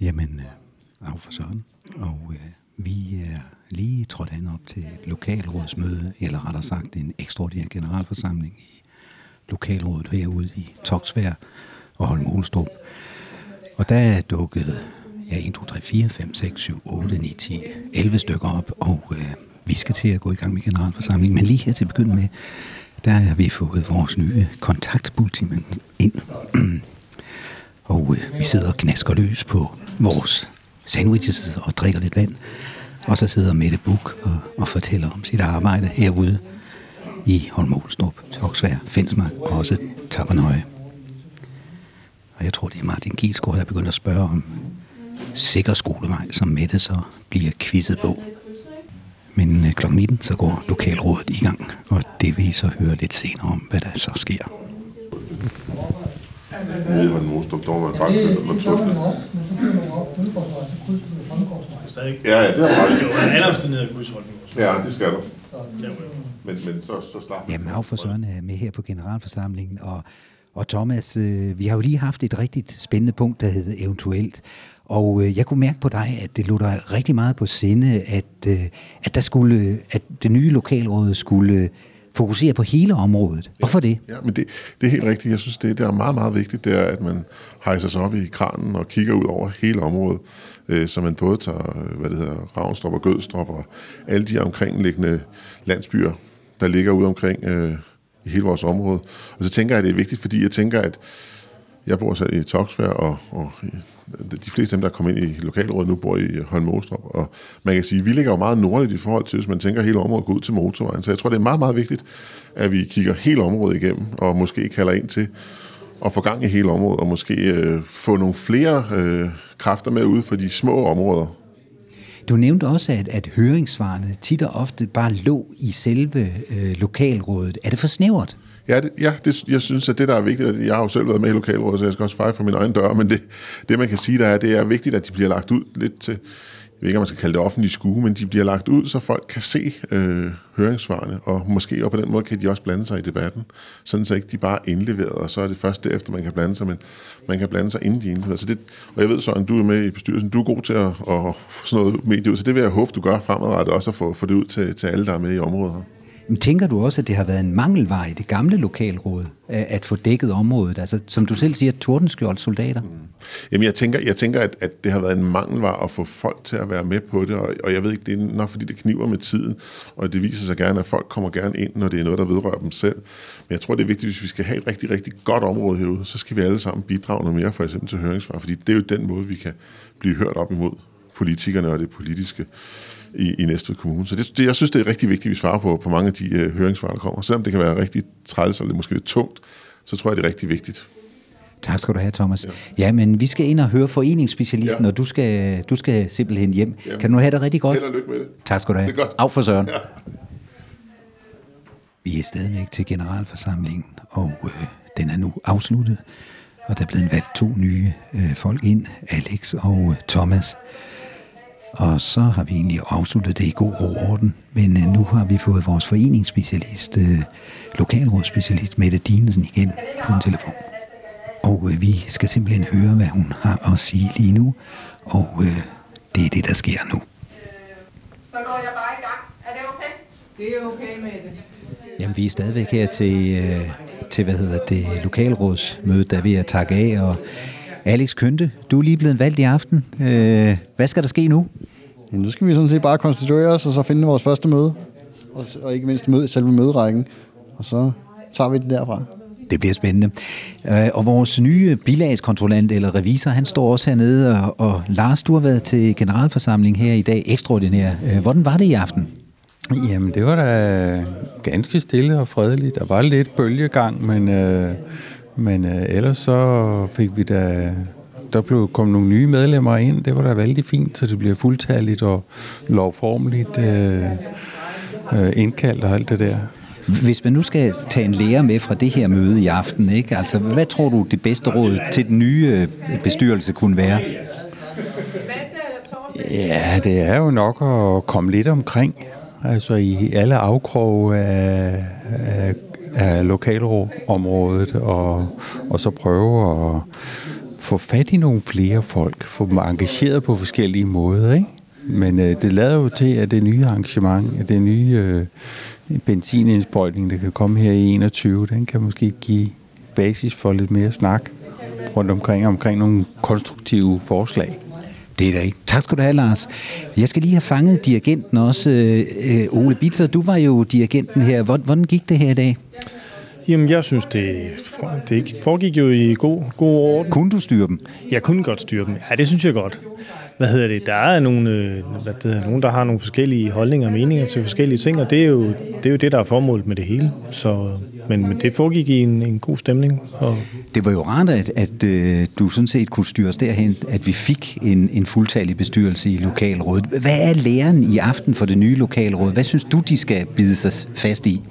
Jamen, øh, af for sådan. Og øh, vi er lige trådt hen op til et lokalrådsmøde, eller rettere sagt en ekstraordinær generalforsamling i lokalrådet herude i Toksvær og Holm Olstrup. Og der er dukket ja, 1, 2, 3, 4, 5, 6, 7, 8, 9, 10, 11 stykker op, og øh, vi skal til at gå i gang med generalforsamlingen. Men lige her til at begynde med, der har vi fået vores nye kontaktbulletin ind og øh, vi sidder og knasker løs på vores sandwiches og drikker lidt vand. Og så sidder Mette Buk og, og fortæller om sit arbejde herude i Holmålstrup, Toksvær, Finsmark og også Tappernøje. Og jeg tror, det er Martin Giesgaard, der begynder at spørge om sikker skolevej, som Mette så bliver kvistet på. Men øh, kl. 19 så går lokalrådet i gang, og det vil I så høre lidt senere om, hvad der så sker. Nede i Holmåstrup, der var man bare kørt med tøflen. Ja, ja, det er Det skal jo være alle omstændigheder krydsholdning også. Ja, det skal du. Men, men så, så slap Jamen, af for Søren er med her på generalforsamlingen, og, og Thomas, øh, vi har jo lige haft et rigtig spændende punkt, der hedder eventuelt, og øh, jeg kunne mærke på dig, at det lå dig rigtig meget på sinde, at, øh, at, der skulle, at det nye lokalråd skulle fokusere på hele området. Hvorfor det? Ja, men det, det er helt rigtigt. Jeg synes, det, det er meget, meget vigtigt, det er, at man hejser sig op i kranen og kigger ud over hele området, øh, så man både tager, øh, hvad det hedder, Ravnstrup og Gødstrup og alle de omkringliggende landsbyer, der ligger ude omkring øh, i hele vores område. Og så tænker jeg, at det er vigtigt, fordi jeg tænker, at jeg bor selv i Toksvær, og, og de fleste af dem, der kommer ind i lokalrådet nu, bor i Holm Mostrup. Og man kan sige, at vi ligger jo meget nordligt i forhold til, hvis man tænker, hele området går ud til motorvejen. Så jeg tror, det er meget, meget vigtigt, at vi kigger hele området igennem, og måske kalder ind til at få gang i hele området, og måske øh, få nogle flere øh, kræfter med ud for de små områder. Du nævnte også, at, at høringssvarene tit og ofte bare lå i selve øh, lokalrådet. Er det for snævert? Ja, det, ja det, jeg synes, at det, der er vigtigt, at jeg har jo selv været med i lokalrådet, så jeg skal også feje for min egen dør, men det, det man kan sige, der er, det er vigtigt, at de bliver lagt ud lidt til, jeg ved ikke, om man skal kalde det offentlige skue, men de bliver lagt ud, så folk kan se øh, høringssvarene, og måske og på den måde kan de også blande sig i debatten, sådan så ikke de bare er indleveret, og så er det først derefter, man kan blande sig, men man kan blande sig inden de er indleveret. Så det, og jeg ved så, at du er med i bestyrelsen, du er god til at, at få sådan noget medie ud, så det vil jeg håbe, du gør fremadrettet også, at få, få det ud til, til alle, der er med i området her. Men tænker du også, at det har været en mangelvare i det gamle lokalråd, at få dækket området? Altså, som du selv siger, tordenskjold soldater. Mm. Jamen, jeg tænker, jeg tænker at, at det har været en mangelvare at få folk til at være med på det, og, og jeg ved ikke, det er nok fordi, det kniver med tiden, og det viser sig gerne, at folk kommer gerne ind, når det er noget, der vedrører dem selv. Men jeg tror, det er vigtigt, hvis vi skal have et rigtig, rigtig godt område herude, så skal vi alle sammen bidrage noget mere, for eksempel til høringsvar, fordi det er jo den måde, vi kan blive hørt op imod politikerne og det politiske i, i Næstved Kommune. Så det, det, jeg synes, det er rigtig vigtigt, at vi svarer på, på mange af de øh, høringssvar, der kommer. Selvom det kan være rigtig træls, eller måske lidt tungt, så tror jeg, det er rigtig vigtigt. Tak skal du have, Thomas. Ja, ja men vi skal ind og høre foreningsspecialisten, Ja. og du skal, du skal simpelthen hjem. Ja. Kan du have det rigtig godt? Held og lykke med det. Tak skal du have. Det er godt. Af for Søren. Ja. Vi er stadigvæk til generalforsamlingen, og øh, den er nu afsluttet. Og der er blevet valgt to nye øh, folk ind, Alex og øh, Thomas. Og så har vi egentlig afsluttet det i god ro orden. Men øh, nu har vi fået vores foreningsspecialist, øh, lokalrådsspecialist Mette Dinesen igen på en telefon. Og øh, vi skal simpelthen høre, hvad hun har at sige lige nu. Og det er det, der sker nu. Så går jeg bare i gang. Er det okay? Det er okay med det. Jamen, vi er stadigvæk her til, til hvad hedder det, lokalrådsmødet, der vi er takke af. Og Alex Kønte, du er lige blevet valgt i aften. Øh, hvad skal der ske nu? Ja, nu skal vi sådan set bare konstituere os, og så finde vores første møde. Og, og ikke mindst møde, selve møderækken. Og så tager vi det derfra. Det bliver spændende. Øh, og vores nye bilagskontrollant eller revisor, han står også hernede. Og, og Lars, du har været til generalforsamling her i dag, ekstraordinær. Øh, hvordan var det i aften? Jamen, det var da ganske stille og fredeligt. Der var lidt bølgegang, men, øh, men øh, ellers så fik vi da... Der blev kom nogle nye medlemmer ind. Det var da vældig fint, så det bliver fuldtalligt og lovformeligt øh, øh, indkaldt og alt det der. Hvis man nu skal tage en lærer med fra det her møde i aften, ikke? Altså, hvad tror du, det bedste råd til den nye øh, bestyrelse kunne være? Ja, det er jo nok at komme lidt omkring. Altså i alle afkroge af, af, af lokalområdet, og, og så prøve at få fat i nogle flere folk, få dem engageret på forskellige måder, ikke? Men øh, det lader jo til, at det nye arrangement, at det nye øh, benzinindsprøjtning, der kan komme her i 21, den kan måske give basis for lidt mere snak rundt omkring, omkring nogle konstruktive forslag. Det er det ikke. Tak skal du have, Lars. Jeg skal lige have fanget dirigenten også. Øh, øh Ole Bitter, du var jo dirigenten her. Hvordan gik det her i dag? Jamen, jeg synes, det, det foregik jo i god, god orden. Kunne du styre dem? Jeg kunne godt styre dem. Ja, det synes jeg godt. Hvad hedder det? Der er nogle, øh, hvad det hedder, nogen, der har nogle forskellige holdninger og meninger til forskellige ting, og det er jo det, er jo det der er formålet med det hele. Så, men, men det foregik i en, en god stemning. Og det var jo rart, at, at øh, du sådan set kunne styre os derhen, at vi fik en, en fuldtalig bestyrelse i lokalrådet. Hvad er læren i aften for det nye lokalråd? Hvad synes du, de skal bide sig fast i?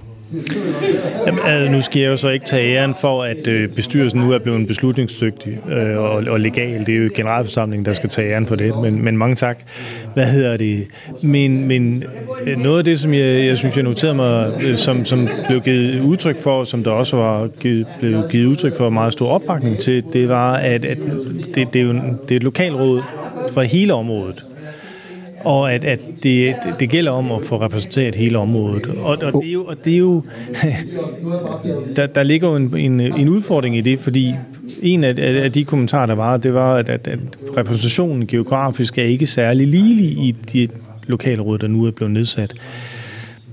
Jamen, altså, nu skal jeg jo så ikke tage æren for, at øh, bestyrelsen nu er blevet beslutningsdygtig øh, og, og legal. Det er jo generalforsamlingen, der skal tage æren for det. Men, men mange tak. Hvad hedder det? Men, men øh, noget af det, som jeg, jeg synes, jeg noterede mig, øh, som, som blev givet udtryk for, som der også var givet, blev givet udtryk for meget stor opbakning til, det var, at, at det, det, er jo, det er et lokalråd for hele området og at, at det, det gælder om at få repræsenteret hele området. Og, og det er jo, og det er jo der, der ligger jo en, en, en udfordring i det, fordi en af, af de kommentarer, der var, det var, at, at, at repræsentationen geografisk er ikke særlig ligelig i de lokale råd, der nu er blevet nedsat.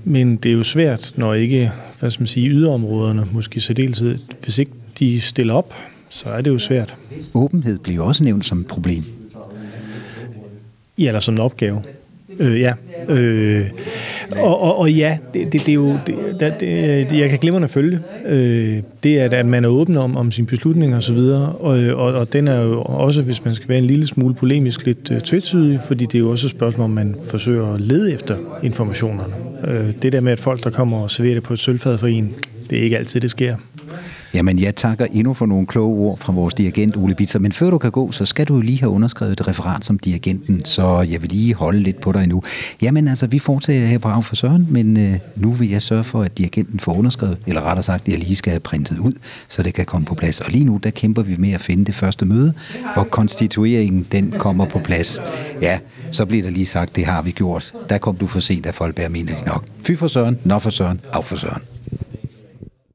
Men det er jo svært, når ikke, hvad skal man sige, yderområderne, måske særdeleshed, hvis ikke de stiller op, så er det jo svært. Åbenhed bliver også nævnt som et problem. Ja, eller som en opgave. Øh, ja. Øh, og, og, og ja, det, det, det er jo... Det, det, øh, jeg kan glimrende følge. Øh, det er, at man er åben om, om sine beslutninger osv., og, og, og den er jo også, hvis man skal være en lille smule polemisk, lidt øh, tvetydig, fordi det er jo også et spørgsmål, om man forsøger at lede efter informationerne. Øh, det der med, at folk, der kommer og serverer det på et sølvfad for en, det er ikke altid, det sker. Jamen, jeg takker endnu for nogle kloge ord fra vores dirigent Ole Bitzer. Men før du kan gå, så skal du jo lige have underskrevet et referat som dirigenten, så jeg vil lige holde lidt på dig nu. Jamen altså, vi fortsætter her på for Søren, men øh, nu vil jeg sørge for, at dirigenten får underskrevet, eller rettere sagt, jeg lige skal have printet ud, så det kan komme på plads. Og lige nu, der kæmper vi med at finde det første møde, hvor konstitueringen, den kommer på plads. Ja, så bliver der lige sagt, det har vi gjort. Der kom du for sent, at folk bærer mener de nok. Fy for Søren, nå for Søren, af for Søren.